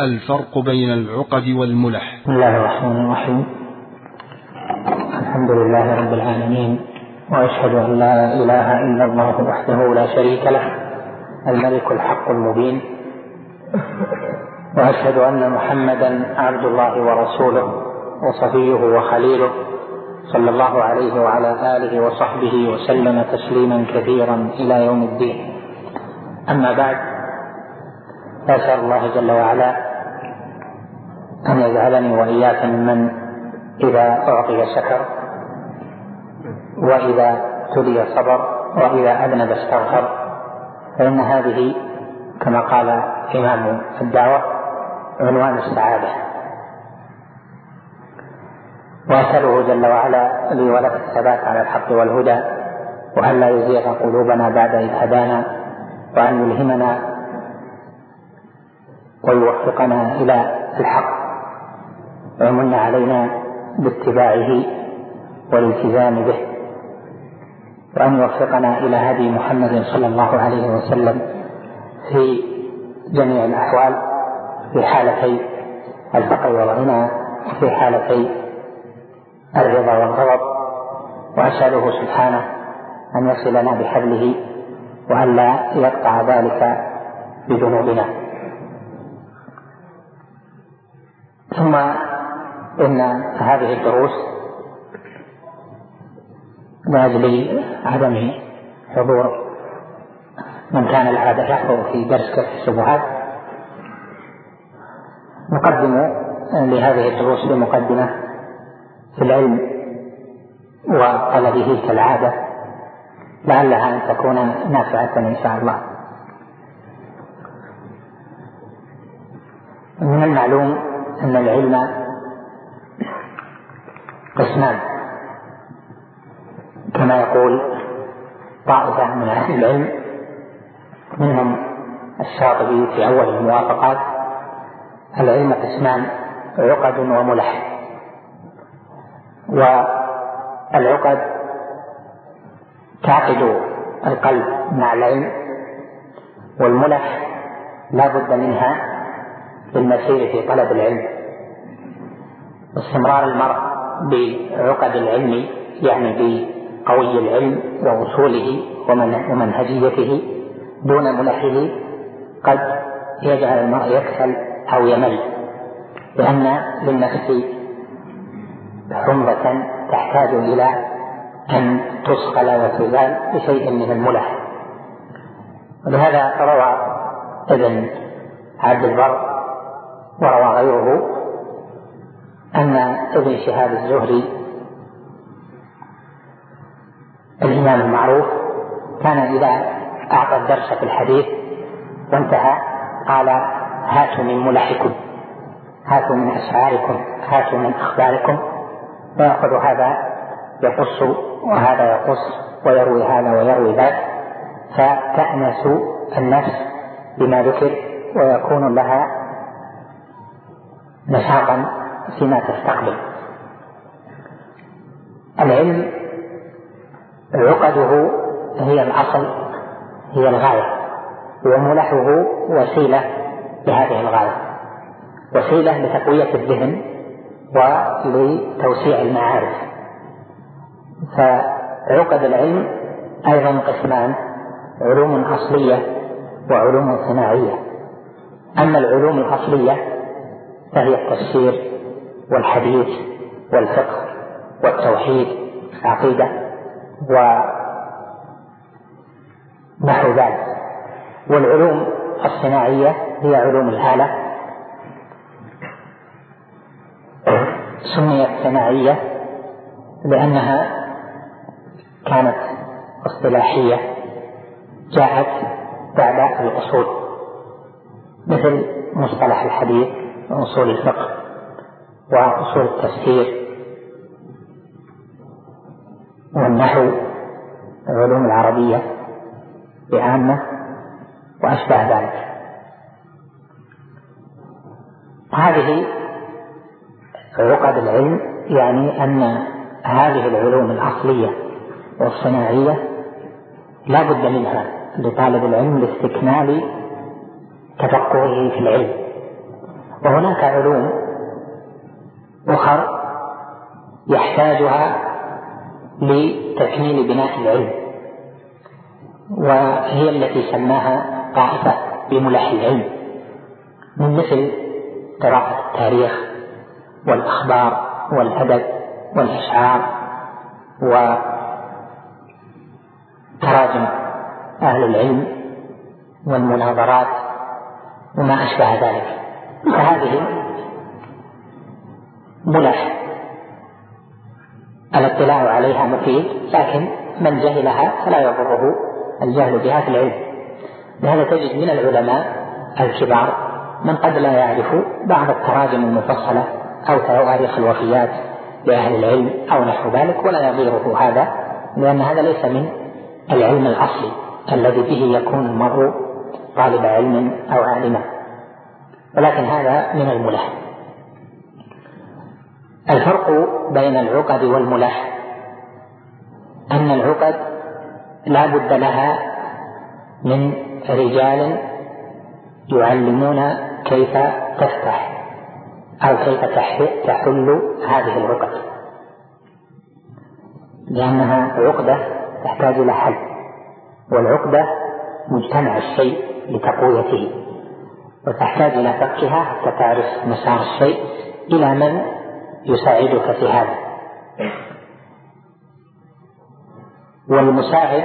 الفرق بين العقد والملح. بسم الله الرحمن الرحيم. الحمد لله رب العالمين وأشهد أن لا إله إلا الله وحده لا شريك له الملك الحق المبين وأشهد أن محمدا عبد الله ورسوله وصفيه وخليله صلى الله عليه وعلى آله وصحبه وسلم تسليما كثيرا إلى يوم الدين. أما بعد فأسأل الله جل وعلا أن يجعلني وإياك ممن إذا أعطي شكر وإذا تلي صبر وإذا أذنب استغفر. فإن هذه كما قال إمام الدعوة عنوان السعادة. وأسأله جل وعلا لي ولك الثبات على الحق والهدى وأن لا يزيغ قلوبنا بعد إذ هدانا وأن يلهمنا ويوفقنا إلى الحق. ويمن علينا باتباعه والالتزام به وأن يوفقنا إلى هدي محمد صلى الله عليه وسلم في جميع الأحوال في حالتي الفقر والغنى وفي حالتي الرضا والغضب وأسأله سبحانه أن يصلنا بحبله وأن لا يقطع ذلك بذنوبنا. ثم إن هذه الدروس لأجل عدم حضور من كان العادة يحضر في درس كشف الشبهات. نقدم لهذه الدروس بمقدمة في العلم وطلبه كالعادة لعلها أن تكون نافعة إن شاء الله. من المعلوم أن العلم قسمان كما يقول طائفة من أهل العلم منهم الشاطبي في أول الموافقات العلم قسمان عقد وملح والعقد تعقد القلب مع العلم والملح لا بد منها للمسير في طلب العلم. واستمرار المرء بعقد العلم يعني بقوي العلم ووصوله ومنهجيته دون ملحه قد يجعل المرء يكسل أو يمل. لأن للنفس حمرة تحتاج إلى أن تصقل وتزال بشيء من الملح. ولهذا روى ابن عبد البر وروى غيره أن ابن شهاب الزهري الإمام المعروف كان إذا أعطى الدرس في الحديث وانتهى قال هاتوا من ملحكم هاتوا من أشعاركم هاتوا من أخباركم. ويأخذ هذا يقص وهذا يقص ويروي هذا ويروي ذاك فتأنس النفس بما ذكر ويكون لها نشاطا فيما تستقبل. العلم عقده هي الأصل هي الغاية وملحه وسيلة لهذه الغاية وسيلة لتقوية الذهن ولتوسيع المعارف. فعقد العلم أيضا قسمان علوم أصلية وعلوم صناعية. أما العلوم الأصلية فهي التفسير والحديث والفقه والتوحيد العقيدة ونحو ذلك. والعلوم الصناعية هي علوم الآلة. سميت صناعية لأنها كانت اصطلاحية جاءت بعد الأصول مثل مصطلح الحديث وأصول الفقه. وأصول التفسير والنحو العلوم العربية بعامة وأشبه ذلك. هذه عقد العلم يعني أن هذه العلوم الأصلية والصناعية لا بد منها لطالب العلم لاستكمال تفقهه في العلم. وهناك علوم أخر يحتاجها لتكميل بناء العلم وهي التي سماها طائفة بملح العلم من مثل قراءة التاريخ والأخبار والأدب والأشعار وتراجم أهل العلم والمناظرات وما أشبه ذلك. فهذه ملح الاطلاع عليها مفيد لكن من جهلها فلا يضره. الجهل بها في العلم. لهذا تجد من العلماء الكبار من قد لا يعرف بعض التراجم المفصلة أو تواريخ الوفيات لأهل العلم أو نحو ذلك ولا يضيره هذا لأن هذا ليس من العلم الأصلي الذي به يكون المرء طالب علم أو عالما ولكن هذا من الملح الفرق بين العقد والملح أن العقد لا بد لها من رجال يعلمون كيف تفتح أو كيف تحل هذه العقد. لأنها عقدة تحتاج إلى حل والعقدة مجتمع الشيء لتقويته وتحتاج إلى فكها حتى تعرف مسار الشيء إلى من يساعدك في هذا. والمساعد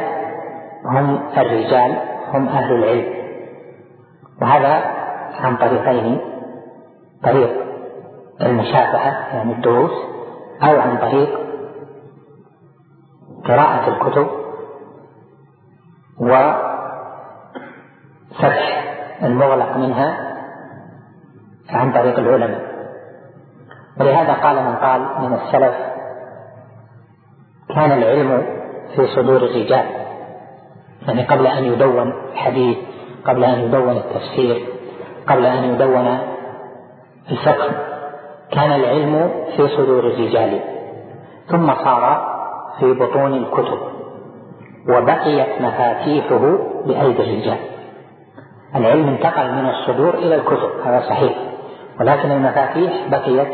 هم الرجال هم أهل العلم. وهذا عن طريقين. طريق المشافهة يعني الدروس أو عن طريق قراءة الكتب وفتح المغلق منها عن طريق العلماء. ولهذا قال من قال من السلف كان العلم في صدور الرجال يعني قبل أن يدون الحديث قبل أن يدون التفسير قبل أن يدون الفقه كان العلم في صدور الرجال ثم صار في بطون الكتب وبقيت مفاتيحه بأيدي الرجال. العلم انتقل من الصدور إلى الكتب هذا صحيح ولكن المفاتيح بقيت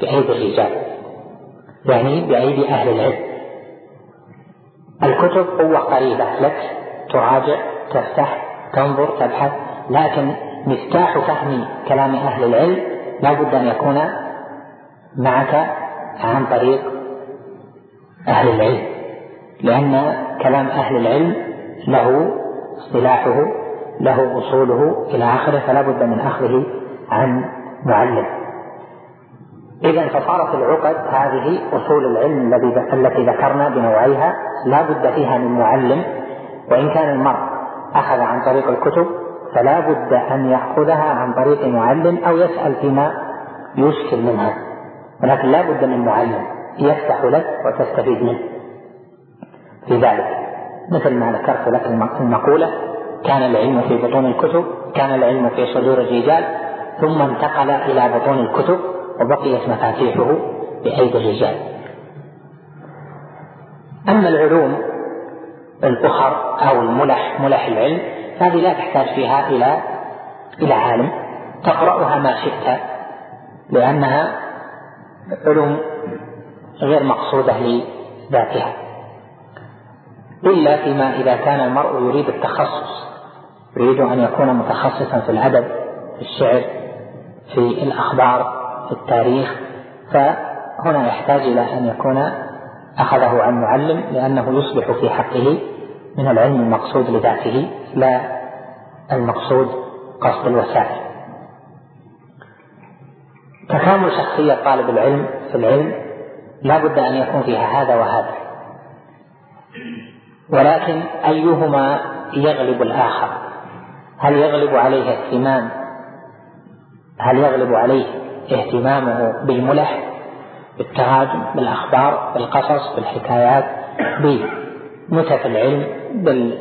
بأيدي الرجال يعني بأيدي أهل العلم. الكتب قوة قريبة لك تراجع تفتح تنظر تبحث. لكن مفتاح فهم كلام أهل العلم لا بد أن يكون معك عن طريق أهل العلم. لأن كلام أهل العلم له اصطلاحه له أصوله إلى آخره فلا بد من أخذه عن معلم. إذا فصارت العقد هذه أصول العلم التي ذكرنا بنوعيها لا بد فيها من معلم وإن كان المرء أخذ عن طريق الكتب فلا بد أن يأخذها عن طريق معلم أو يسأل فيما يشكل منها. ولكن لا بد من معلم يفتح لك وتستفيد منه. في ذلك مثل ما ذكرت لك المقولة كان العلم في بطون الكتب كان العلم في صدور الرجال ثم انتقل إلى بطون الكتب. وبقيت مفاتيحه بأيدي الرجال. أما العلوم الأخر أو الملح ملح العلم هذه لا تحتاج فيها إلى إلى عالم. تقرأها ما شئت لأنها علوم غير مقصودة لذاتها. إلا فيما إذا كان المرء يريد التخصص يريد أن يكون متخصصا في الأدب في الشعر في الأخبار. التاريخ فهنا يحتاج إلى أن يكون أخذه عن معلم لأنه يصبح في حقه من العلم المقصود لذاته لا المقصود قصد الوسائل. تكامل شخصية طالب العلم في العلم لا بد أن يكون فيها هذا وهذا. ولكن أيهما يغلب الآخر؟ هل يغلب عليه اهتمام؟ هل يغلب عليه اهتمامه بالملح بالتراجم بالأخبار بالقصص بالحكايات بنتف العلم بال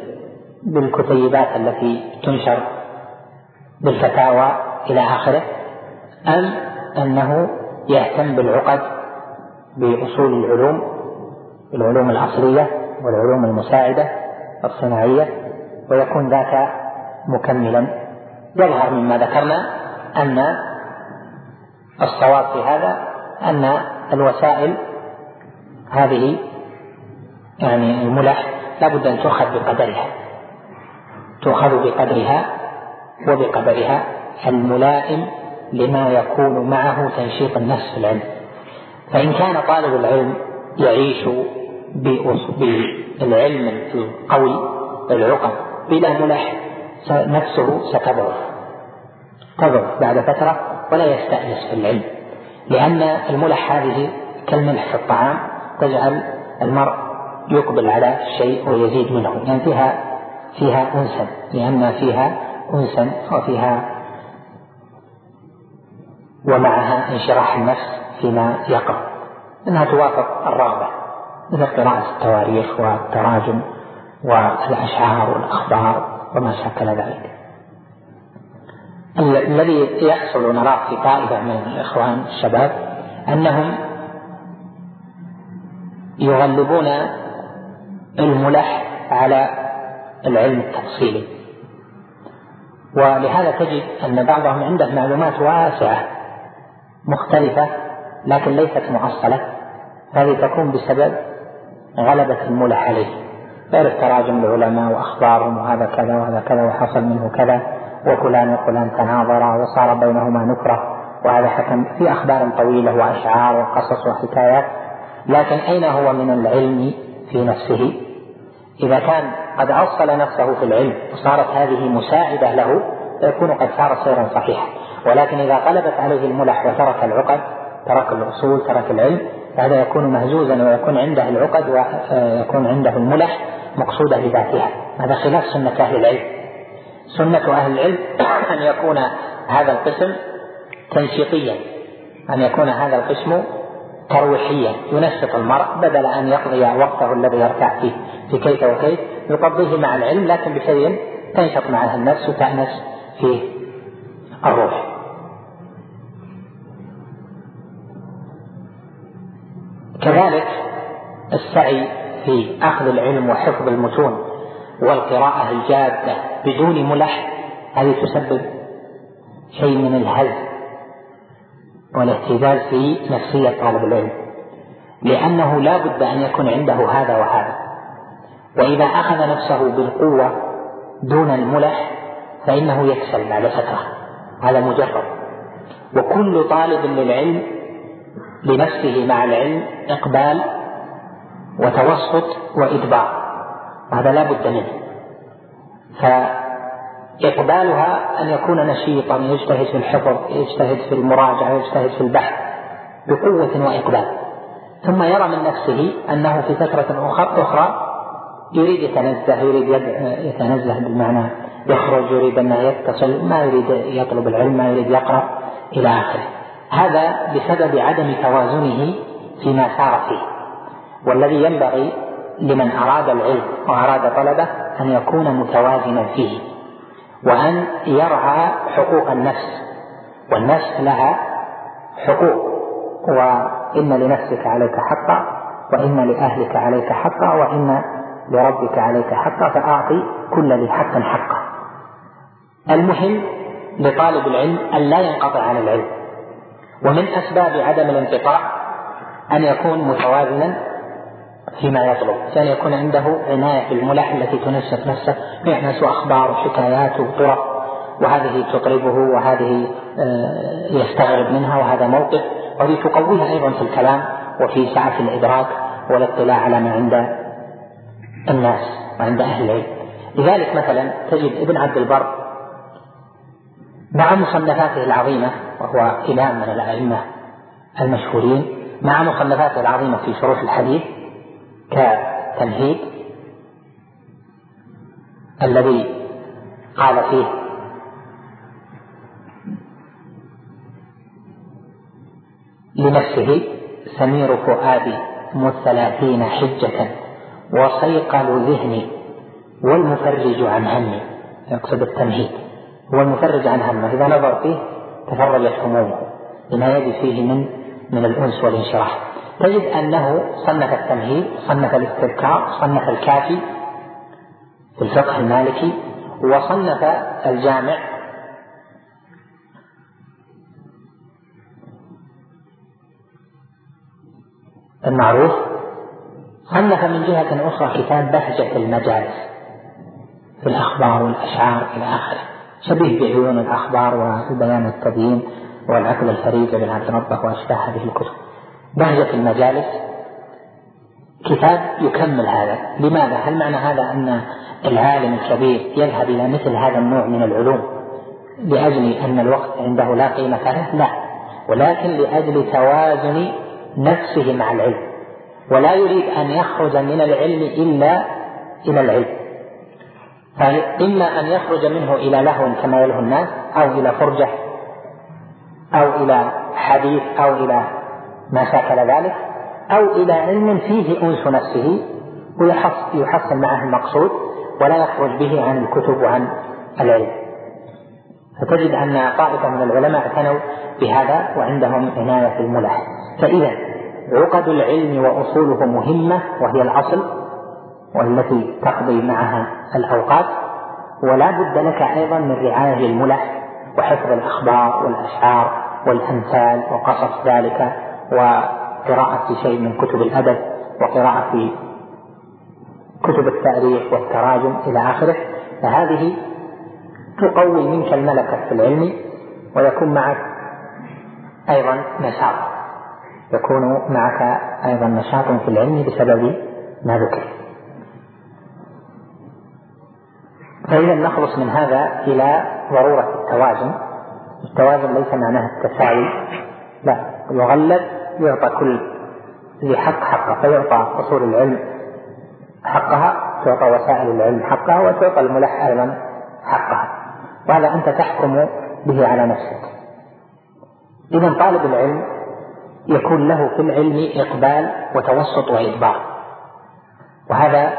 بالكتيبات التي تنشر بالفتاوى إلى آخره أم أنه يهتم بالعقد بأصول العلوم العلوم الأصلية والعلوم المساعدة الصناعية ويكون ذاك مكملا. يظهر مما ذكرنا أن الصواب في هذا أن الوسائل هذه يعني الملح لابد أن تؤخذ بقدرها تؤخذ بقدرها وبقدرها الملائم لما يكون معه تنشيط النفس في العلم. فإن كان طالب العلم يعيش بالعلم القوي العقد بلا ملح نفسه ستضعف. تضعف بعد فترة ولا يستأنس في العلم. لأن الملح هذه كالملح في الطعام تجعل المرء يقبل على الشيء ويزيد منه. لأن يعني فيها فيها أنسا لأن فيها أنسا وفيها ومعها انشراح النفس فيما يقع. إنها توافق الرغبة مثل قراءه التواريخ والتراجم والأشعار والأخبار وما شاكل ذلك. الذي يحصل نراه في طائفة من الإخوان الشباب أنهم يغلبون الملح على العلم التفصيلي. ولهذا تجد أن بعضهم عنده معلومات واسعة مختلفة لكن ليست معصلة هذه تكون بسبب غلبة الملح عليه. يعرف تراجم العلماء وأخبارهم وهذا كذا وهذا كذا وحصل منه كذا. وفلان وفلان تناظرا وصار بينهما نكرة. وهذا حكم في أخبار طويلة وأشعار وقصص وحكايات. لكن أين هو من العلم في نفسه؟ إذا كان قد أصل نفسه في العلم وصارت هذه مساعدة له فيكون قد سار سيرا صحيحا. ولكن إذا غلبت عليه الملح وترك العقد ترك الأصول ترك العلم فهذا يكون مهزوزا ويكون عنده العقد ويكون عنده الملح مقصودة لذاتها هذا خلاف سنة أهل العلم. سنة أهل العلم أن يكون هذا القسم تنشيطيا أن يكون هذا القسم ترويحيا. ينشط المرء بدل أن يقضي وقته الذي يرتاح فيه في كيف وكيف يقضيه مع العلم لكن بشيء تنشط معها النفس وتأنس فيه الروح. كذلك السعي في أخذ العلم وحفظ المتون والقراءة الجادة بدون ملح هذه تسبب شيء من الهز والاهتزاز في نفسية طالب العلم لأنه لا بد أن يكون عنده هذا وهذا. وإذا أخذ نفسه بالقوة دون الملح فإنه يكسل بعد فترة. هذا مجرد. وكل طالب للعلم لنفسه مع العلم إقبال وتوسط وإدبار. وهذا لا بد منه. فإقبالها أن يكون نشيطا يجتهد في الحفظ يجتهد في المراجعة يجتهد في البحث بقوة وإقبال. ثم يرى من نفسه أنه في فترة أخرى يريد يتنزه يريد يتنزه بالمعنى يخرج يريد أن يتصل ما يريد يطلب العلم ما يريد يقرأ إلى آخره. هذا بسبب عدم توازنه فيما سار فيه. والذي ينبغي لمن أراد العلم وأراد طلبه أن يكون متوازنا فيه وأن يرعى حقوق النفس والنفس لها حقوق وإن لنفسك عليك حقا وإن لأهلك عليك حقا وإن لربك عليك حقا فأعطي كل ذي حق حقه. المهم لطالب العلم أن لا ينقطع عن العلم ومن أسباب عدم الانقطاع أن يكون متوازنا فيما يطلب. أن يكون عنده عناية بالملح التي تنشط نفسه يحنس أخبار وحكايات وطرق. وهذه تطربه وهذه آه، يستغرب منها وهذا موقف. وهذه تقويها أيضا في الكلام وفي سعة الإدراك والاطلاع على ما عند الناس وعند أهل العلم. لذلك مثلا تجد ابن عبد البر مع مصنفاته العظيمة وهو إمام من الأئمة المشهورين مع مصنفاته العظيمة في شروح الحديث كتمهيد الذي قال فيه بنفسه سمير فؤادي مثلاثين حجة وصيقل ذهني والمفرج عن همي. يقصد التمهيد. هو المفرج عن همه. إذا نظر فيه تفرجت همومه لما يجد فيه من من الأنس والانشراح. تجد أنه صنف التمهيد صنف الاستذكار صنف الكافي في الفقه المالكي وصنف الجامع. المعروف صنف من جهة أخرى كتاب بهجة المجالس في الأخبار والأشعار إلى آخره. شبيه بعيون الأخبار وبيان التبيين والعقل الفريد بن عبد ربه وأشباه هذه الكتب. بهجة المجالس. كتاب يكمل هذا. لماذا؟ هل معنى هذا أن العالم الكبير يذهب إلى مثل هذا النوع من العلوم لأجل أن الوقت عنده لا قيمة له؟ لا. ولكن لأجل توازن نفسه مع العلم. ولا يريد أن يخرج من العلم إلا إلى العلم. فإما أن يخرج منه إلى لهو كما يلهو الناس أو إلى فرجة أو إلى حديث أو إلى ما شاكل ذلك أو إلى علم فيه أنس نفسه ويحصل معه المقصود ولا يخرج به عن الكتب وعن العلم. فتجد أن طائفة من العلماء اعتنوا بهذا وعندهم عناية الملح فإذا عقد العلم وأصوله مهمة وهي الأصل والتي تقضي معها الأوقات ولا بد لك أيضا من رعاية الملح وحفظ الأخبار والأشعار والأمثال وقصص ذلك وقراءة شيء من كتب الأدب وقراءة كتب التاريخ والتراجم إلى آخره فهذه تقوي منك الملكة في العلم ويكون معك أيضا نشاط. يكون معك أيضا نشاط في العلم بسبب ما ذكر. فإذا نخلص من هذا إلى ضرورة التوازن التوازن ليس معناه التساوي لا يغلب يعطى كل ذي حق حقه فيعطى أصول العلم حقها تعطى وسائل العلم حقها وتعطى الملح أيضا حقها. وهذا أنت تحكم به على نفسك. إذا طالب العلم يكون له في العلم إقبال وتوسط وإدبار. وهذا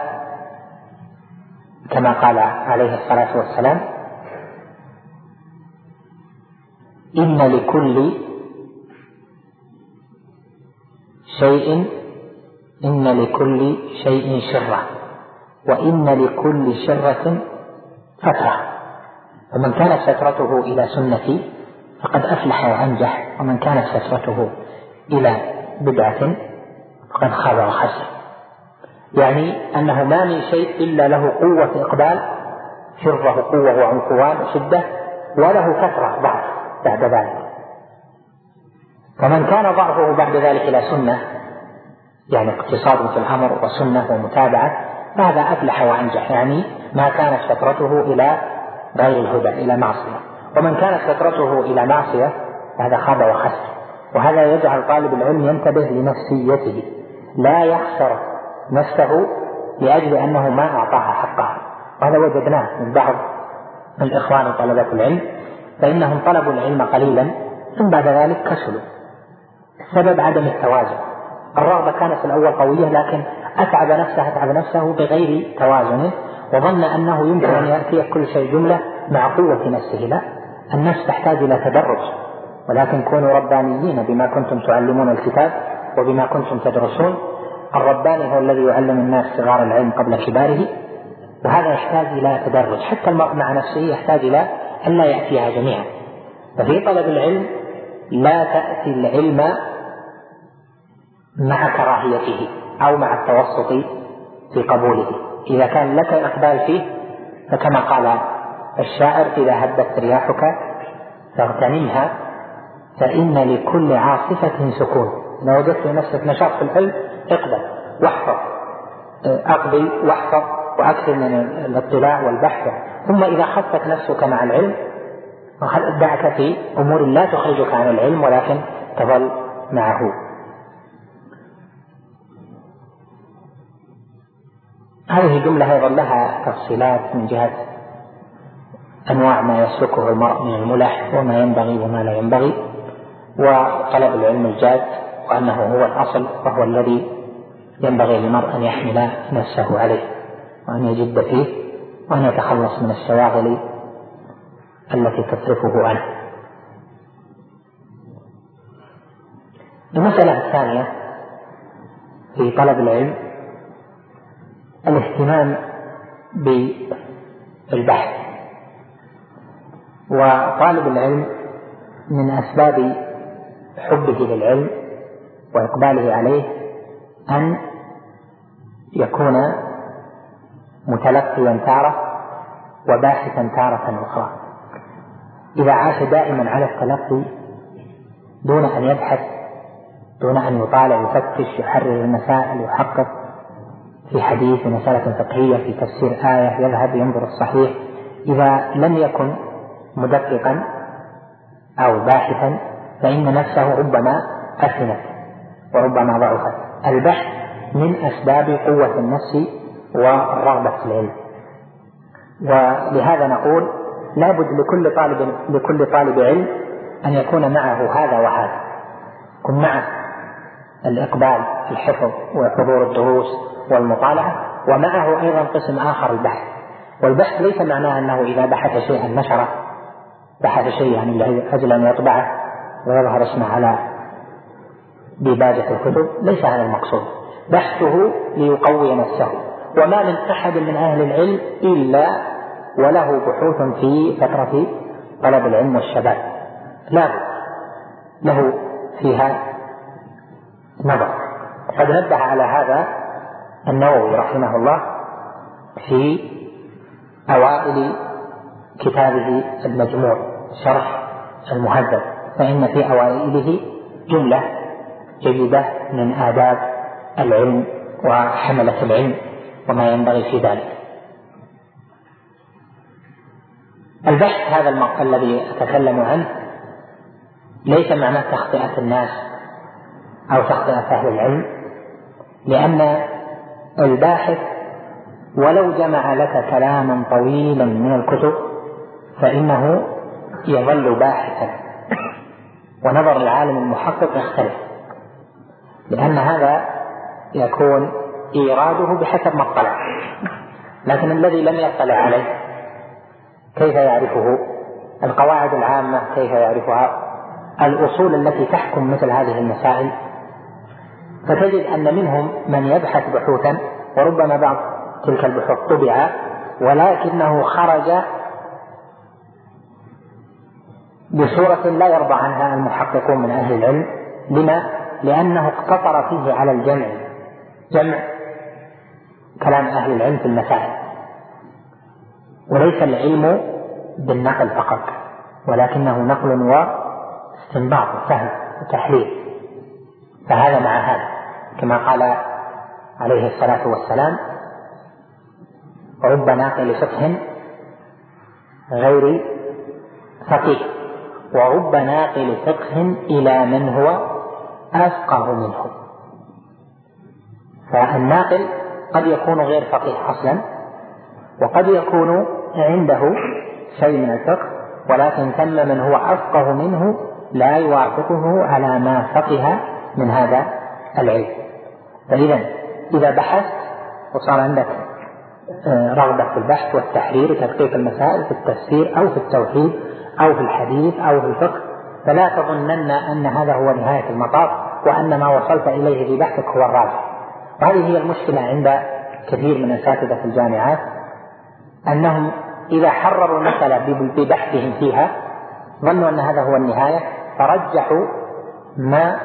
كما قال عليه الصلاة والسلام إن لكل شيء إن لكل شيء شرة وإن لكل شرة فترة. فمن كانت فترته إلى سنتي فقد أفلح وأنجح ومن كانت فترته إلى بدعة فقد خاب وخسر. يعني أنه ما من شيء إلا له قوة إقبال شره قوة وعنفوان وشدة وله فترة ضعف بعد ذلك. فمن كان ضعفه بعد ذلك إلى سنة يعني اقتصاد في الأمر وسنة ومتابعة فهذا أفلح وأنجح يعني ما كانت فترته إلى غير الهدى إلى معصية. ومن كانت فترته إلى معصية فهذا خاب وخسر. وهذا يجعل طالب العلم ينتبه لنفسيته. لا يخسر نفسه لأجل أنه ما أعطاها حقها. وهذا وجدناه من بعض الإخوان طلبة العلم فإنهم طلبوا العلم قليلا ثم بعد ذلك كسلوا. السبب عدم التوازن. الرغبة كانت في الأول قوية لكن أتعب نفسه أتعب نفسه بغير توازن وظن أنه يمكن أن يأتي كل شيء جملة مع قوة نفسه. لا النفس تحتاج إلى تدرج. ولكن كونوا ربانيين بما كنتم تعلمون الكتاب وبما كنتم تدرسون الرباني هو الذي يعلم الناس صغار العلم قبل كباره وهذا يحتاج إلى تدرج. حتى المرء مع نفسه يحتاج إلى أن لا يأتيها جميعا. ففي طلب العلم لا تأتي العلم مع كراهيته أو مع التوسط في قبوله. إذا كان لك إقبال فيه فكما قال الشاعر إذا هبت رياحك فاغتنمها فإن لكل عاصفة سكون. إذا وجدت نفسك نشاط في العلم اقبل واحفظ أقضي واحفظ وأكثر من الاطلاع والبحث ثم إذا خفت نفسك مع العلم دعك في أمور لا تخرجك عن العلم ولكن تظل معه. هذه جملة أيضا لها تفصيلات من جهة أنواع ما يسلكه المرء من الملح وما ينبغي وما لا ينبغي وطلب العلم الجاد وأنه هو الأصل وهو الذي ينبغي للمرء أن يحمل نفسه عليه وأن يجد فيه وأن يتخلص من الشواغل التي تصرفه عنه. المسألة الثانية في طلب العلم الاهتمام بالبحث. وطالب العلم من أسباب حبه للعلم وإقباله عليه أن يكون متلقيا تارة وباحثا تارة أخرى. إذا عاش دائما على التلقي دون أن يبحث دون أن يطالع يفتش يحرر المسائل يحقق في حديث في مسألة فقهية في تفسير آية يذهب ينظر الصحيح إذا لم يكن مدققا أو باحثا فإن نفسه ربما أثنت وربما ضعفت. البحث من أسباب قوة النفس والرغبة في العلم. ولهذا نقول لابد لكل طالب لكل طالب علم أن يكون معه هذا وهذا. يكون معه الإقبال في الحفظ وحضور الدروس والمطالعة ومعه أيضا قسم آخر البحث. والبحث ليس معناه أنه إذا بحث شيئا نشره بحث شيئا لأجل أن يطبعه ويظهر اسمه على ديباجة الكتب. ليس هذا المقصود. بحثه ليقوي نفسه. وما من أحد من أهل العلم إلا وله بحوث في فترة طلب العلم والشباب. لا له فيها نظر. قد نبه على هذا النووي رحمه الله في أوائل كتابه المجموع شرح المهذب فإن في أوائله جملة جيدة من آداب العلم وحملة العلم وما ينبغي في ذلك. البحث هذا الذي أتكلم عنه ليس معناه تخطئة الناس أو تخطئة أهل العلم لأن الباحث ولو جمع لك كلاما طويلا من الكتب فإنه يظل باحثا. ونظر العالم المحقق يختلف لأن هذا يكون إيراده بحسب ما اطلع. لكن الذي لم يطلع عليه كيف يعرفه؟ القواعد العامة كيف يعرفها؟ الأصول التي تحكم مثل هذه المسائل فتجد أن منهم من يبحث بحوثا وربما بعض تلك البحوث طبع ولكنه خرج بصورة لا يرضى عنها المحققون من أهل العلم. لما؟ لأنه اقتصر فيه على الجمع جمع كلام أهل العلم في المسائل. وليس العلم بالنقل فقط ولكنه نقل واستنباط وفهم وتحليل. فهذا مع هذا. كما قال عليه الصلاة والسلام رب ناقل فقه غير فقيه ورب ناقل فقه إلى من هو أفقه منه. فالناقل قد يكون غير فقيه أصلا وقد يكون عنده شيء من الفقه ولكن ثم من هو أفقه منه لا يوافقه على ما فقه من هذا العلم فإذا إذا بحثت وصار عندك آه، رغبة في البحث والتحرير وتدقيق المسائل في التفسير أو في التوحيد أو في الحديث أو في الفقه فلا تظنن أن هذا هو نهاية المطاف وأن ما وصلت إليه في بحثك هو الراجح. وهذه هي المشكلة عند كثير من الأساتذة في الجامعات أنهم إذا حرروا المسألة ببحثهم فيها ظنوا أن هذا هو النهاية فرجحوا ما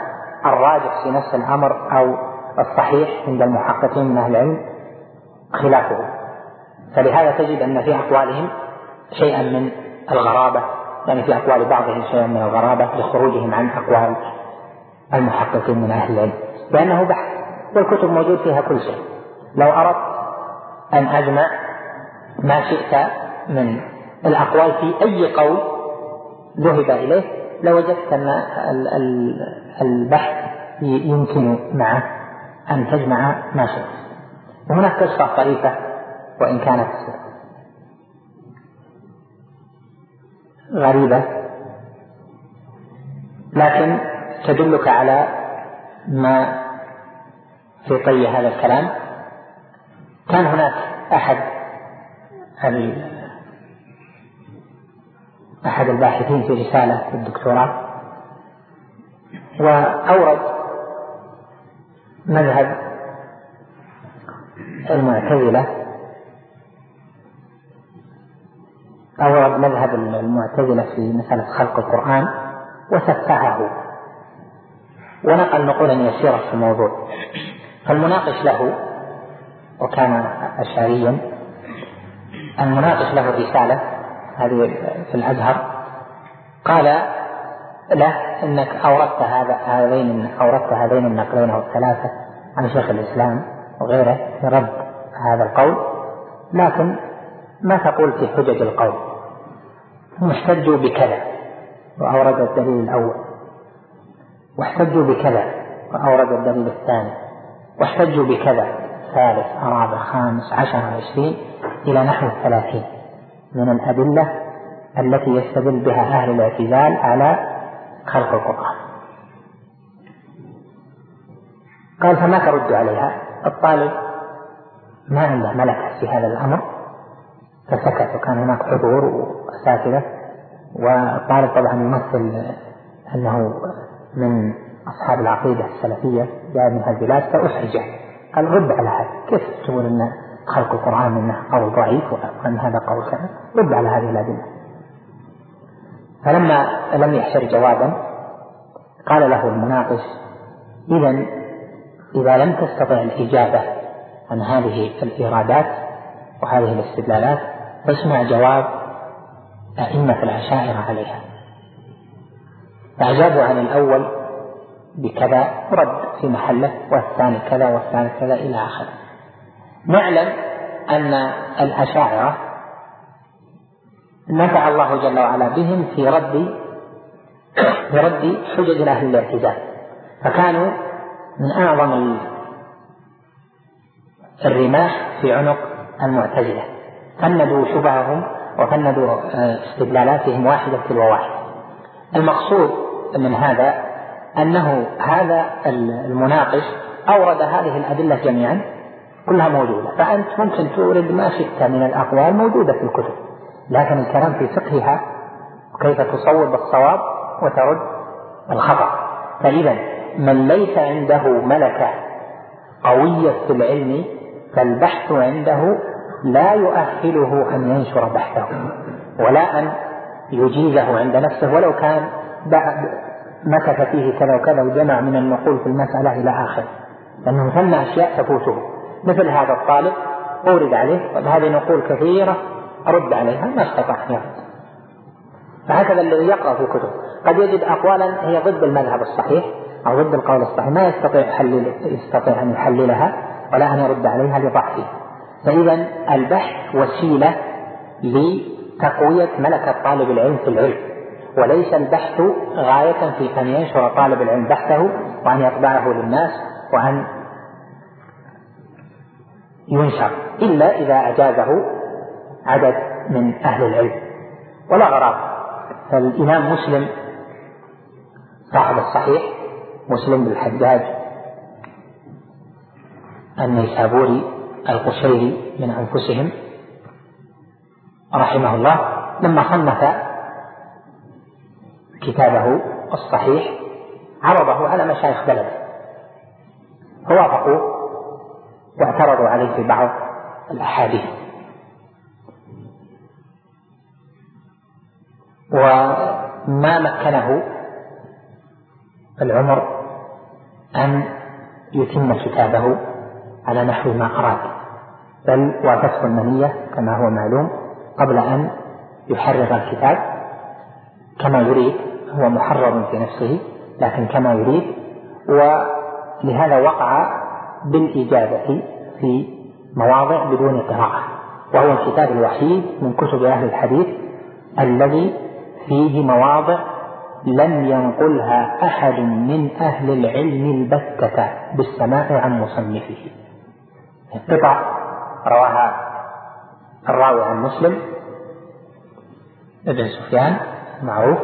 الراجح في نفس الأمر أو الصحيح عند المحققين من أهل العلم خلافه. فلهذا تجد أن في أقوالهم شيئا من الغرابة يعني في أقوال بعضهم شيئا من الغرابة لخروجهم عن أقوال المحققين من أهل العلم. لأنه بحث والكتب موجود فيها كل شيء. لو أردت أن أجمع ما شئت من الأقوال في أي قول ذهب إليه لوجدت أن البحث يمكن معه أن تجمع ما شئت. وهناك قصة طريفة وإن كانت غريبة لكن تدلك على ما في طي هذا الكلام. كان هناك أحد أحد الباحثين في رسالة في الدكتوراه. وأورد مذهب المعتزلة. أورد مذهب المعتزلة في مسألة خلق القرآن وسفهه ونقل نقولا يسيرة في الموضوع. فالمناقش له وكان أشعريا المناقش له الرسالة هذه في الأزهر. قال له إنك أوردت هذا هذين أوردت هذين النقلين أو الثلاثة عن شيخ الإسلام وغيره في رد هذا القول. لكن ما تقول في حجج القول؟ هم احتجوا بكذا وأورد الدليل الأول. واحتجوا بكذا وأورد الدليل الثاني. واحتجوا بكذا ثالث رابع خامس عشر عشرين إلى نحو الثلاثين. من الأدلة التي يستدل بها أهل الاعتزال على خلق القرآن. قال فما ترد عليها؟ الطالب ما عنده ملكة في هذا الأمر فسكت وكان هناك حضور وأساتذة والطالب طبعا يمثل أنه من أصحاب العقيدة السلفية جاء من هالبلاد فأحرجه. قال رد على هذا. كيف تقول أن خلق القرآن منه قول ضعيف وأن هذا قول كذا رد على هذه الأدلة. فلما لم يحشر جوابا قال له المناقش إذا إذا لم تستطع الإجابة عن هذه الإيرادات وهذه الاستدلالات فاسمع جواب أئمة العشائر عليها. فأجابوا عن الأول بكذا رد في محله والثاني كذا والثالث كذا إلى آخره. نعلم أن الأشاعرة نفع الله جل وعلا بهم في رد في رد حجج أهل الاعتزال فكانوا من أعظم الرماح في عنق المعتزلة. فندوا شبههم وفندوا آه، استدلالاتهم واحدة تلو واحدة المقصود من هذا أنه هذا المناقش أورد هذه الأدلة جميعا كلها موجودة. فأنت ممكن تورد ما شئت من الأقوال موجودة في الكتب. لكن الكلام في فقهها وكيف تصوب الصواب وترد الخطأ. فإذا من ليس عنده ملكة قوية في العلم فالبحث عنده لا يؤهله أن ينشر بحثه ولا أن يجيزه عند نفسه. ولو كان مكث فيه كذا وكذا وجمع من النقول في المسألة إلى آخره. لأنه ثم أشياء تفوته. مثل هذا الطالب أورد عليه هذه نقول كثيرة أرد عليها ما استطاع أن يرد فهكذا الذي يقرأ في الكتب. قد يجد أقوالا هي ضد المذهب الصحيح أو ضد القول الصحيح ما يستطيع يحلل يستطيع أن يحللها ولا أن يرد عليها لضعفه فإذا البحث وسيلة لتقوية ملكة طالب العلم في العلم. وليس البحث غاية في أن ينشر طالب العلم بحثه وأن يطبعه للناس وأن ينشر إلا إذا أجازه عدد من أهل العلم. ولا غرابة. فالإمام مسلم صاحب الصحيح مسلم بالحجاج النيسابوري القشيري من أنفسهم رحمه الله لما صنف كتابه الصحيح عرضه على مشايخ بلده. فوافقوا واعترضوا عليه في بعض الأحاديث. وما مكنه العمر أن يتم كتابه على نحو ما أراد بل وافته المنية كما هو معلوم قبل أن يحرر الكتاب. كما يريد هو محرر في نفسه لكن كما يريد ولهذا وقع بالإجابة في مواضع بدون قراءة وهو الكتاب الوحيد من كتب أهل الحديث الذي فيه مواضع لم ينقلها أحد من أهل العلم البتة بالسماع عن مصنفه. قطع رواها الراوي عن مسلم ابن سفيان معروف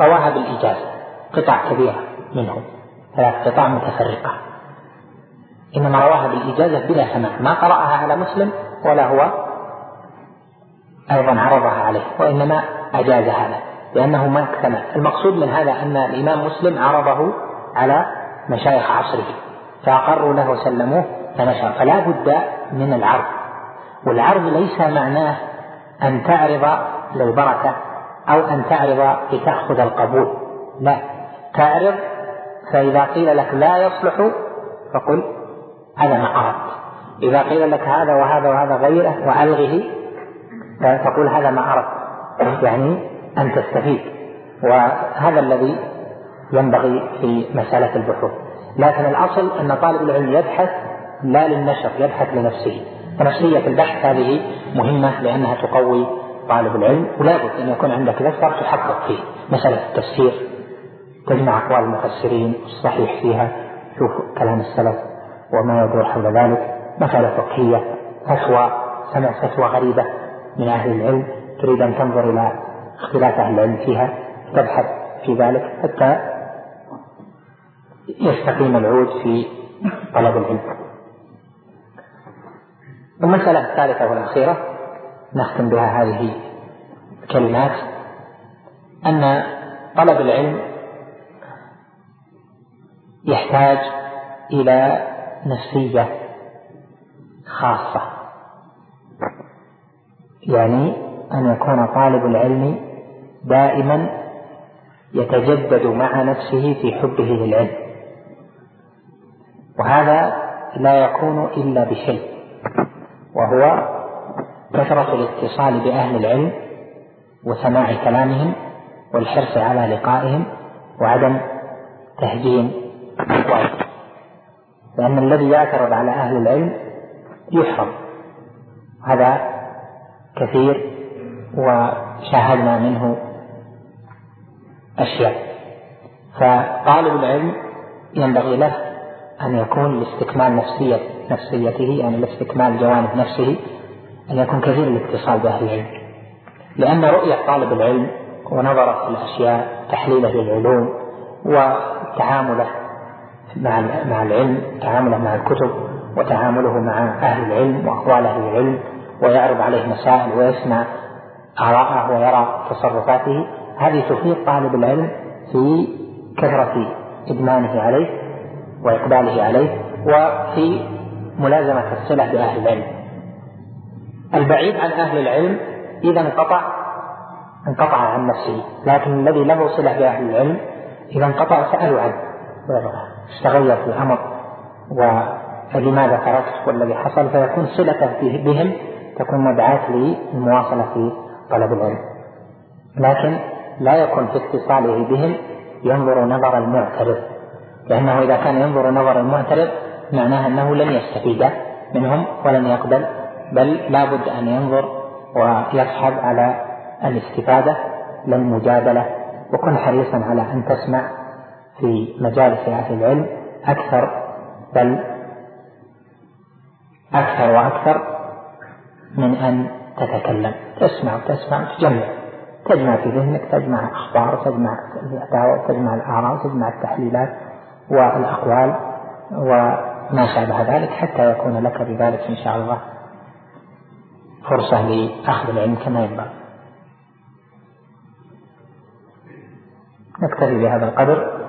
رواها بالإجازة قطع كبيرة منه ثلاث قطع متفرقة. إنما رواها بالإجازة بلا سماع ما قرأها على مسلم ولا هو أيضا عرضها عليه وإنما أجاز هذا لأنه ما اكتمل المقصود من هذا أن الإمام مسلم عرضه على مشايخ عصره فأقروا له وسلموه فنشر فلا بد من العرض والعرض ليس معناه أن تعرض للبركة أو أن تعرض لتأخذ القبول لا. تعرض فإذا قيل لك لا يصلح فقل هذا ما أردت إذا قيل لك هذا وهذا وهذا غيره وألغه فقل هذا ما أردت يعني أن تستفيد. وهذا الذي ينبغي في مسألة البحوث. لكن الأصل أن طالب العلم يبحث لا للنشر يبحث لنفسه. فنفسية البحث هذه مهمة لأنها تقوي طالب العلم ولا بد أن يكون عندك دفتر تحقق فيه. مسألة التفسير تجمع أقوال المفسرين الصحيح فيها شوف كلام السلف. وما يدور حول ذلك مسألة فقهية فتوى سمع فتوى غريبة من أهل العلم تريد أن تنظر إلى اختلاف أهل العلم فيها تبحث في ذلك حتى يستقيم العود في طلب العلم. المسألة الثالثة والأخيرة نختم بها هذه الكلمات أن طلب العلم يحتاج إلى نفسية خاصة. يعني أن يكون طالب العلم دائما يتجدد مع نفسه في حبه للعلم. وهذا لا يكون إلا بشيء وهو كثرة الاتصال بأهل العلم وسماع كلامهم والحرص على لقائهم وعدم تهجين أقوالهم. لأن الذي يعترض على أهل العلم يحرم. هذا كثير وشاهدنا منه أشياء. فطالب العلم ينبغي له أن يكون لاستكمال نفسية نفسيته يعني لاستكمال جوانب نفسه أن يكون كثير الاتصال بأهل العلم. لأن رؤية طالب العلم ونظرة في الأشياء تحليله للعلوم وتعامله مع مع العلم تعامله مع الكتب وتعامله مع أهل العلم وأقوال أهل العلم ويعرض عليه مسائل ويسمع آراءه ويرى تصرفاته. هذه تفيد طالب العلم في كثرة إدمانه عليه وإقباله عليه وفي ملازمة الصلة بأهل العلم. البعيد عن أهل العلم إذا انقطع انقطع عن نفسه لكن الذي له صلة بأهل العلم إذا انقطع سألوا عنه. تغير في الأمر ولماذا تركت والذي حصل فيكون صلته بهم تكون مدعاة للمواصلة في طلب العلم. لكن لا يكون في اتصاله بهم ينظر نظر المعترض لأنه إذا كان ينظر نظر المعترض معناه أنه لن يستفيد منهم ولن يقبل بل لا بد أن ينظر ويصحب على الاستفادة للمجادلة. وكن حريصا على أن تسمع في مجالس أهل العلم أكثر بل أكثر وأكثر من أن تتكلم تسمع وتسمع تجمع تجمع في ذهنك تجمع أخبار تجمع الدعوة تجمع الآراء تجمع التحليلات والأقوال وما شابه ذلك حتى يكون لك بذلك إن شاء الله فرصة لأخذ العلم كما ينبغي. نكتفي بهذا القدر.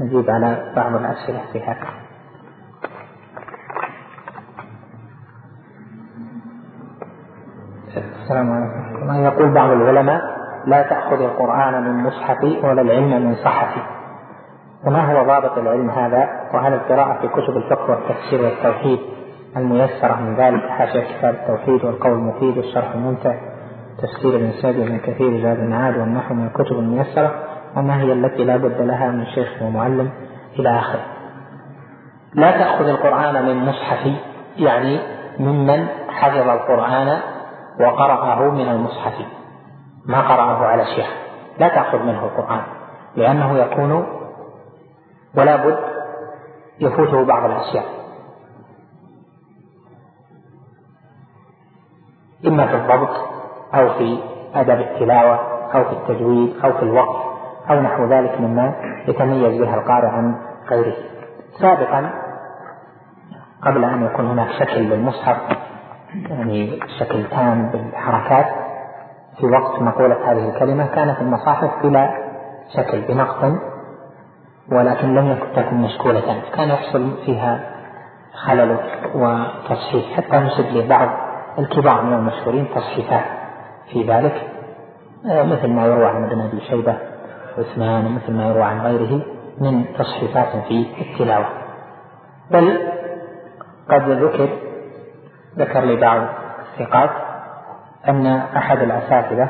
نزيد على بعض الأسئلة في هذا السلام عليكم. يقول بعض العلماء لا تأخذ القرآن من مصحفي ولا العلم من صحفي. وما هو ضابط العلم هذا؟ وهل القراءة في كتب الفقه والتفسير والتوحيد الميسرة من ذلك؟ حاشية كتاب التوحيد والقول المفيد والشرح الممتع؟ تفسير سعد بن كثير زاد المعاد والنحو من الكتب الميسرة؟ وما هي التي لا بد لها من شيخ ومعلم إلى آخره. لا تأخذ القرآن من مصحف يعني ممن حفظ القرآن وقرأه من المصحف ما قرأه على شيخ. لا تأخذ منه القرآن لأنه يكون ولا بد يفوته بعض الأشياء. إما في الضبط أو في أدب التلاوة أو في التجويد أو في الوقف. أو نحو ذلك مما يتميز بها القارئ عن غيره. سابقا قبل أن يكون هناك شكل للمصحف يعني شكل تام بالحركات في وقت مقولة هذه الكلمة كانت المصاحف بلا شكل بنقط ولكن لم تكن مشكولة. كان يحصل فيها خلل وتصحيح. حتى نسب لبعض الكبار من المشهورين تصحيحات في ذلك آه، مثل ما يروى عن ابن أبي شيبة. عثمان ومثل ما يروى عن غيره من تصحيفات في التلاوة. بل قد ذكر ذكر لي بعض الثقات أن أحد الأساتذة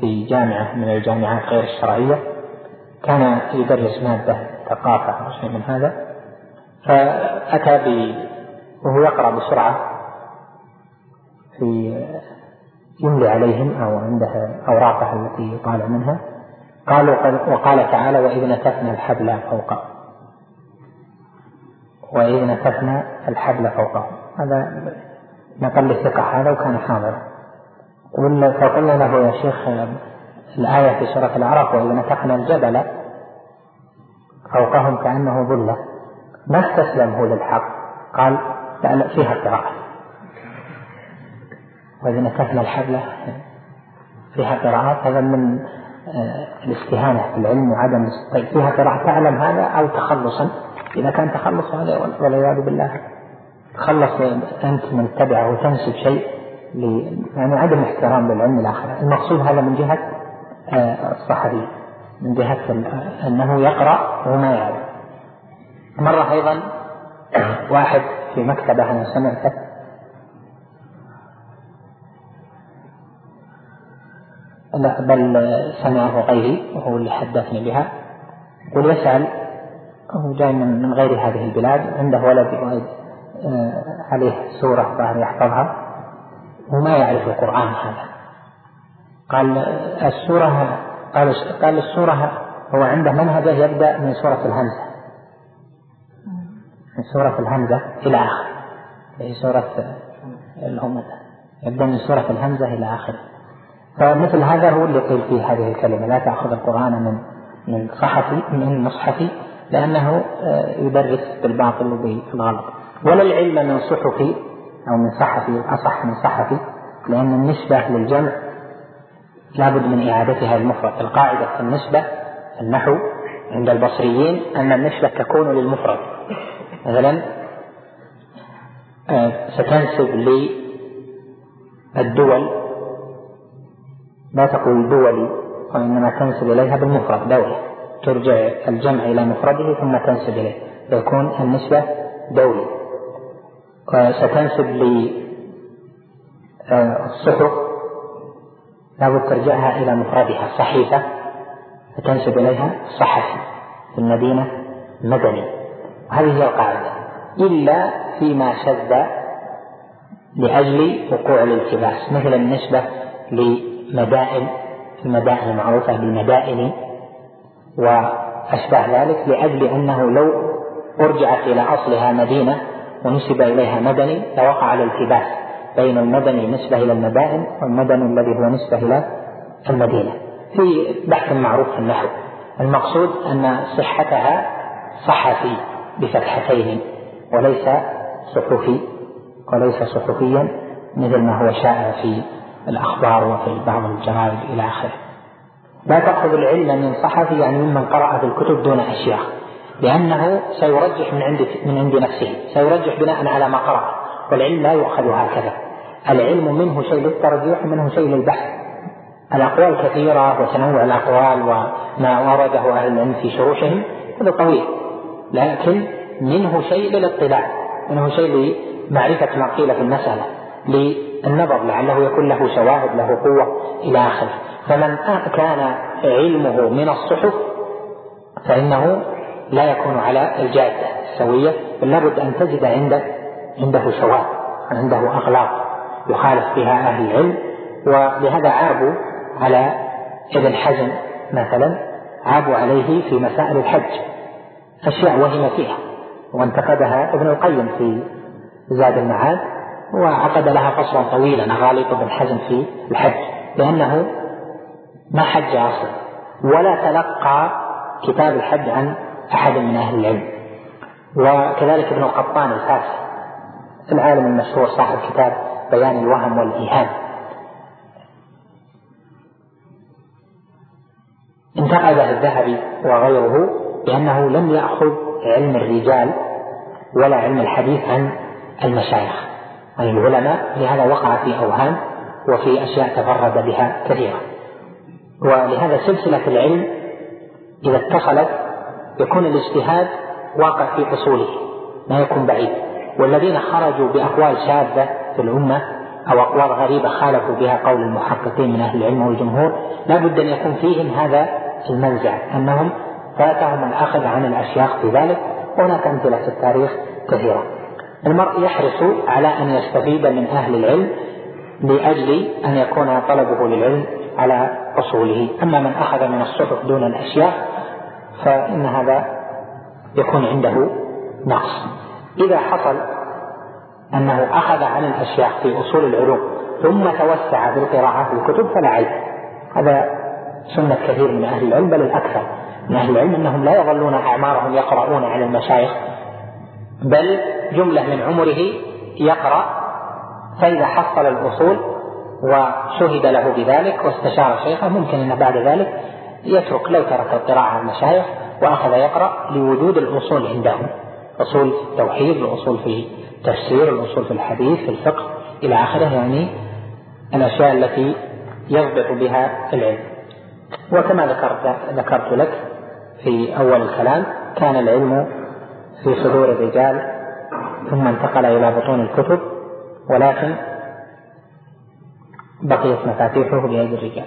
في جامعة من الجامعات غير الشرعية كان يدرس مادة ثقافة أو شيء من هذا فأتى ب وهو يقرأ بسرعة في يملي عليهم أو عنده أوراقه التي يطالع منها. قالوا وقال تعالى وإذ نتفنا الحبل فوقه وإذ نتفنا الحبل فوقه هذا نقل الثقة هذا وكان حاضرا فقلنا له يا شيخ الآية في سورة الأعراف وإذ نتقنا الجبل فوقهم كأنه ظلة ما استسلم هو للحق؟ قال لا فيها قراءة وإذا نكثنا الحبلة فيها قراءات هذا من الاستهانة بالعلم وعدم طيب فيها قراءة تعلم هذا أو تخلصا؟ إذا كان تخلص هذا والعياذ بالله تخلص أنت من تبعه وتنسب شيء يعني عدم احترام للعلم الآخر. المقصود هذا من جهة آه، الصحفي من جهة أنه يقرأ وما يعلم. مرة أيضا واحد في مكتبة أنا سمعته بل سمعه غيري وهو اللي حدثني بها. يقول يسأل هو جاي من, غير هذه البلاد عنده ولد آه، عليه سورة ظاهر يحفظها. وما يعرف القرآن هذا. قال السورة قال قال السورة هو عنده منهجه يبدأ من سورة الهمزة. من سورة الهمزة إلى آخر. هي سورة الهمزة يبدأ من سورة الهمزة إلى آخره. فمثل هذا هو اللي قيل فيه هذه الكلمة لا تأخذ القرآن من من صحفي من مصحفي لأنه آه، يدرس بالباطل وبالغلط. ولا العلم من صحفي أو من صحفي أصح من صحفي لأن النسبة للجمع لابد من إعادتها المفرد القاعدة في النسبة النحو عند البصريين أن النسبة تكون للمفرد. مثلا آه، ستنسب للدول لا تقول دولي وإنما تنسب إليها بالمفرد دولة. ترجع الجمع إلى مفرده ثم تنسب إليه. فيكون النسبة دولي. وستنسب للصحف لابد ترجعها إلى مفردها صحيفة فتنسب إليها صحفي في المدينة مدني. وهذه هي القاعدة. إلا فيما شذ لأجل وقوع الالتباس مثل النسبة مدائن المدائن المعروفة بالمدائن وأشباه ذلك لأجل أنه لو أرجعت إلى أصلها مدينة ونسب إليها مدني لوقع الالتباس بين المدني نسبة إلى المدائن والمدني الذي هو نسبة إلى المدينة. في بحث معروف في النحو. المقصود أن صحتها صحفي بفتحتين وليس صحفي وليس صحفيا مثل ما هو شائع في الأخبار وفي بعض الجرائد إلى آخره. لا تأخذ العلم من صحفي يعني ممن قرأ في الكتب دون أشياء لأنه سيرجح من عند من عند نفسه سيرجح بناء على ما قرأ والعلم لا يؤخذ هكذا. العلم منه شيء للترجيح ومنه شيء للبحث. الأقوال كثيرة وتنوع الأقوال وما ورده أهل العلم في شروحهم هذا طويل. لكن منه شيء للاطلاع منه شيء لمعرفة ما قيل في المسألة النظر لعله يكون له شواهد له قوة إلى آخره. فمن كان علمه من الصحف فإنه لا يكون على الجادة السوية بل لابد أن تجد عنده عنده شواهد عنده أغلاط يخالف بها أهل العلم. ولهذا عابوا على ابن حزم مثلا عابوا عليه في مسائل الحج أشياء وهم فيها. وانتقدها ابن القيم في زاد المعاد. وعقد لها فصلا طويلا. غالط بن حزم في الحج لأنه ما حج أصلا ولا تلقى كتاب الحج عن أحد من أهل العلم. وكذلك ابن القطان الفارسي العالم المشهور صاحب كتاب بيان الوهم والإيهام. انتقد الذهبي وغيره بأنه لم يأخذ علم الرجال ولا علم الحديث عن المشايخ. عن العلماء لهذا وقع في أوهام وفي أشياء تفرد بها كثيرا ولهذا سلسلة العلم إذا اتصلت يكون الاجتهاد واقع في أصوله ما يكون بعيد. والذين خرجوا بأقوال شاذة في الأمة أو أقوال غريبة خالفوا بها قول المحققين من أهل العلم والجمهور لا بد أن يكون فيهم هذا المنزع أنهم فاتهم الأخذ عن الأشياخ في ذلك. وهناك أمثلة في التاريخ كثيرة. المرء يحرص على أن يستفيد من أهل العلم لأجل أن يكون طلبه للعلم على أصوله. أما من أخذ من الصحف دون الأشياء فإن هذا يكون عنده نقص. إذا حصل أنه أخذ عن الأشياء في أصول العلوم ثم توسع في القراءة في الكتب فلا عيب هذا سنة كثير من أهل العلم بل الأكثر من أهل العلم أنهم لا يظلون أعمارهم يقرؤون على المشايخ بل جملة من عمره يقرأ فإذا حصل الأصول وشهد له بذلك واستشار شيخه ممكن أن بعد ذلك يترك لو ترك القراءة على المشايخ وأخذ يقرأ لوجود الأصول عنده أصول في التوحيد الأصول في التفسير الأصول في الحديث في الفقه إلى آخره. يعني الأشياء التي يضبط بها العلم. وكما ذكرت ذكرت لك في أول الكلام كان العلم في صدور الرجال ثم انتقل إلى بطون الكتب ولكن بقيت مفاتيحه بأيدي الرجال.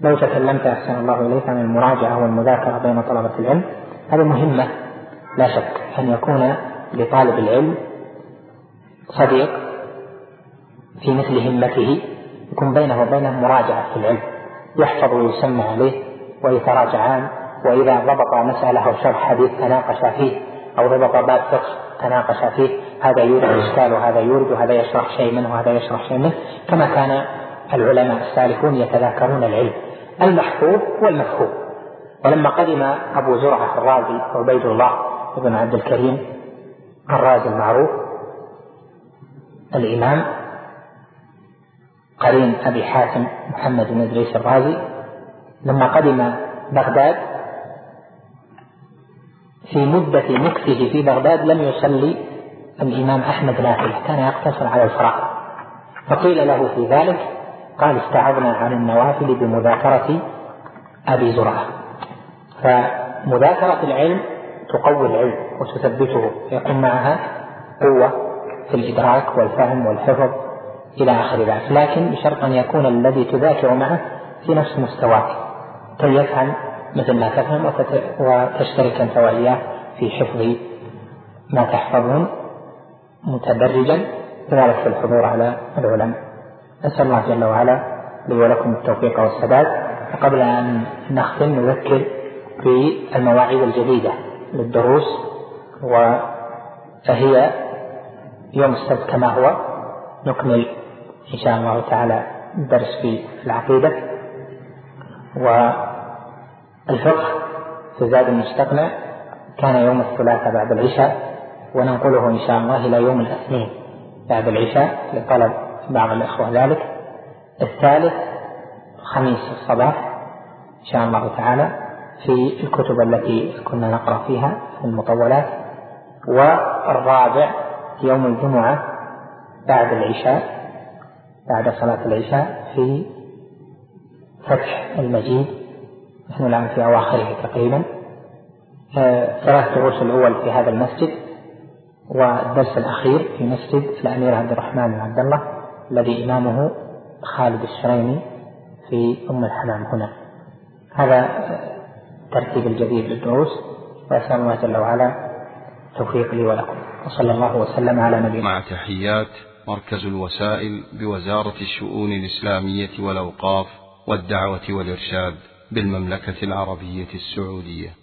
لو تكلمت أحسن الله إليك عن المراجعة والمذاكرة بين طلبة العلم هذه مهمة. لا شك أن يكون لطالب العلم صديق في مثل همته يكون بينه وبينه مراجعة في العلم. يحفظ ويسمع عليه ويتراجعان وإذا ضبط مسألة أو شرح حديث تناقش فيه أو ضبط باب فقه تناقش فيه هذا يورد إشكال وهذا يورد وهذا يشرح شيء منه وهذا يشرح شيء منه كما كان العلماء السالفون يتذاكرون العلم. المحفوظ والمفهوم ولما قدم أبو زرعة الرازي عبيد الله بن عبد الكريم الرازي المعروف الإمام قرين أبي حاتم محمد بن إدريس الرازي لما قدم بغداد في مدة مكثه في بغداد لم يصلي الإمام أحمد نافلة كان يقتصر على الفرائض فقيل له في ذلك قال استعذنا عن النوافل بمذاكرة أبي زرعة. فمذاكرة العلم تقوي العلم وتثبته يكون معها قوة في الإدراك والفهم والحفظ إلى آخر ذلك لكن بشرط أن يكون الذي تذاكر معه في نفس مستواك كي يفهم مثل ما تفهم وتشترك أنت وإياه في حفظ ما تحفظون متدرجا كذلك في الحضور على العلماء. نسأل الله جل وعلا لي ولكم التوفيق والسداد. وقبل أن نختم نذكر بالمواعيد الجديدة للدروس وفهي يوم السبت كما هو. نكمل إن شاء الله تعالى الدرس في العقيدة. والفقه في زاد المستقنع كان يوم الثلاثاء بعد العشاء وننقله إن شاء الله إلى يوم الاثنين بعد العشاء لطلب بعض الإخوة ذلك. الثالث خميس الصباح إن شاء الله تعالى في الكتب التي كنا نقرأ فيها في المطولات. والرابع يوم الجمعة بعد العشاء بعد صلاة العشاء في فتح المجيد. نحن الآن في أواخره تقريبا. ثلاث دروس الأول في هذا المسجد والدرس الأخير في مسجد الأمير عبد الرحمن بن عبد الله الذي إمامه خالد الشريمي في أم الحمام هنا. هذا الترتيب الجديد للدروس. وأسأل الله جل وعلا التوفيق لي ولكم. وصلى الله وسلم على نبينا. مع تحيات مركز الوسائل بوزارة الشؤون الإسلامية والأوقاف والدعوة والإرشاد. بالمملكة العربية السعودية.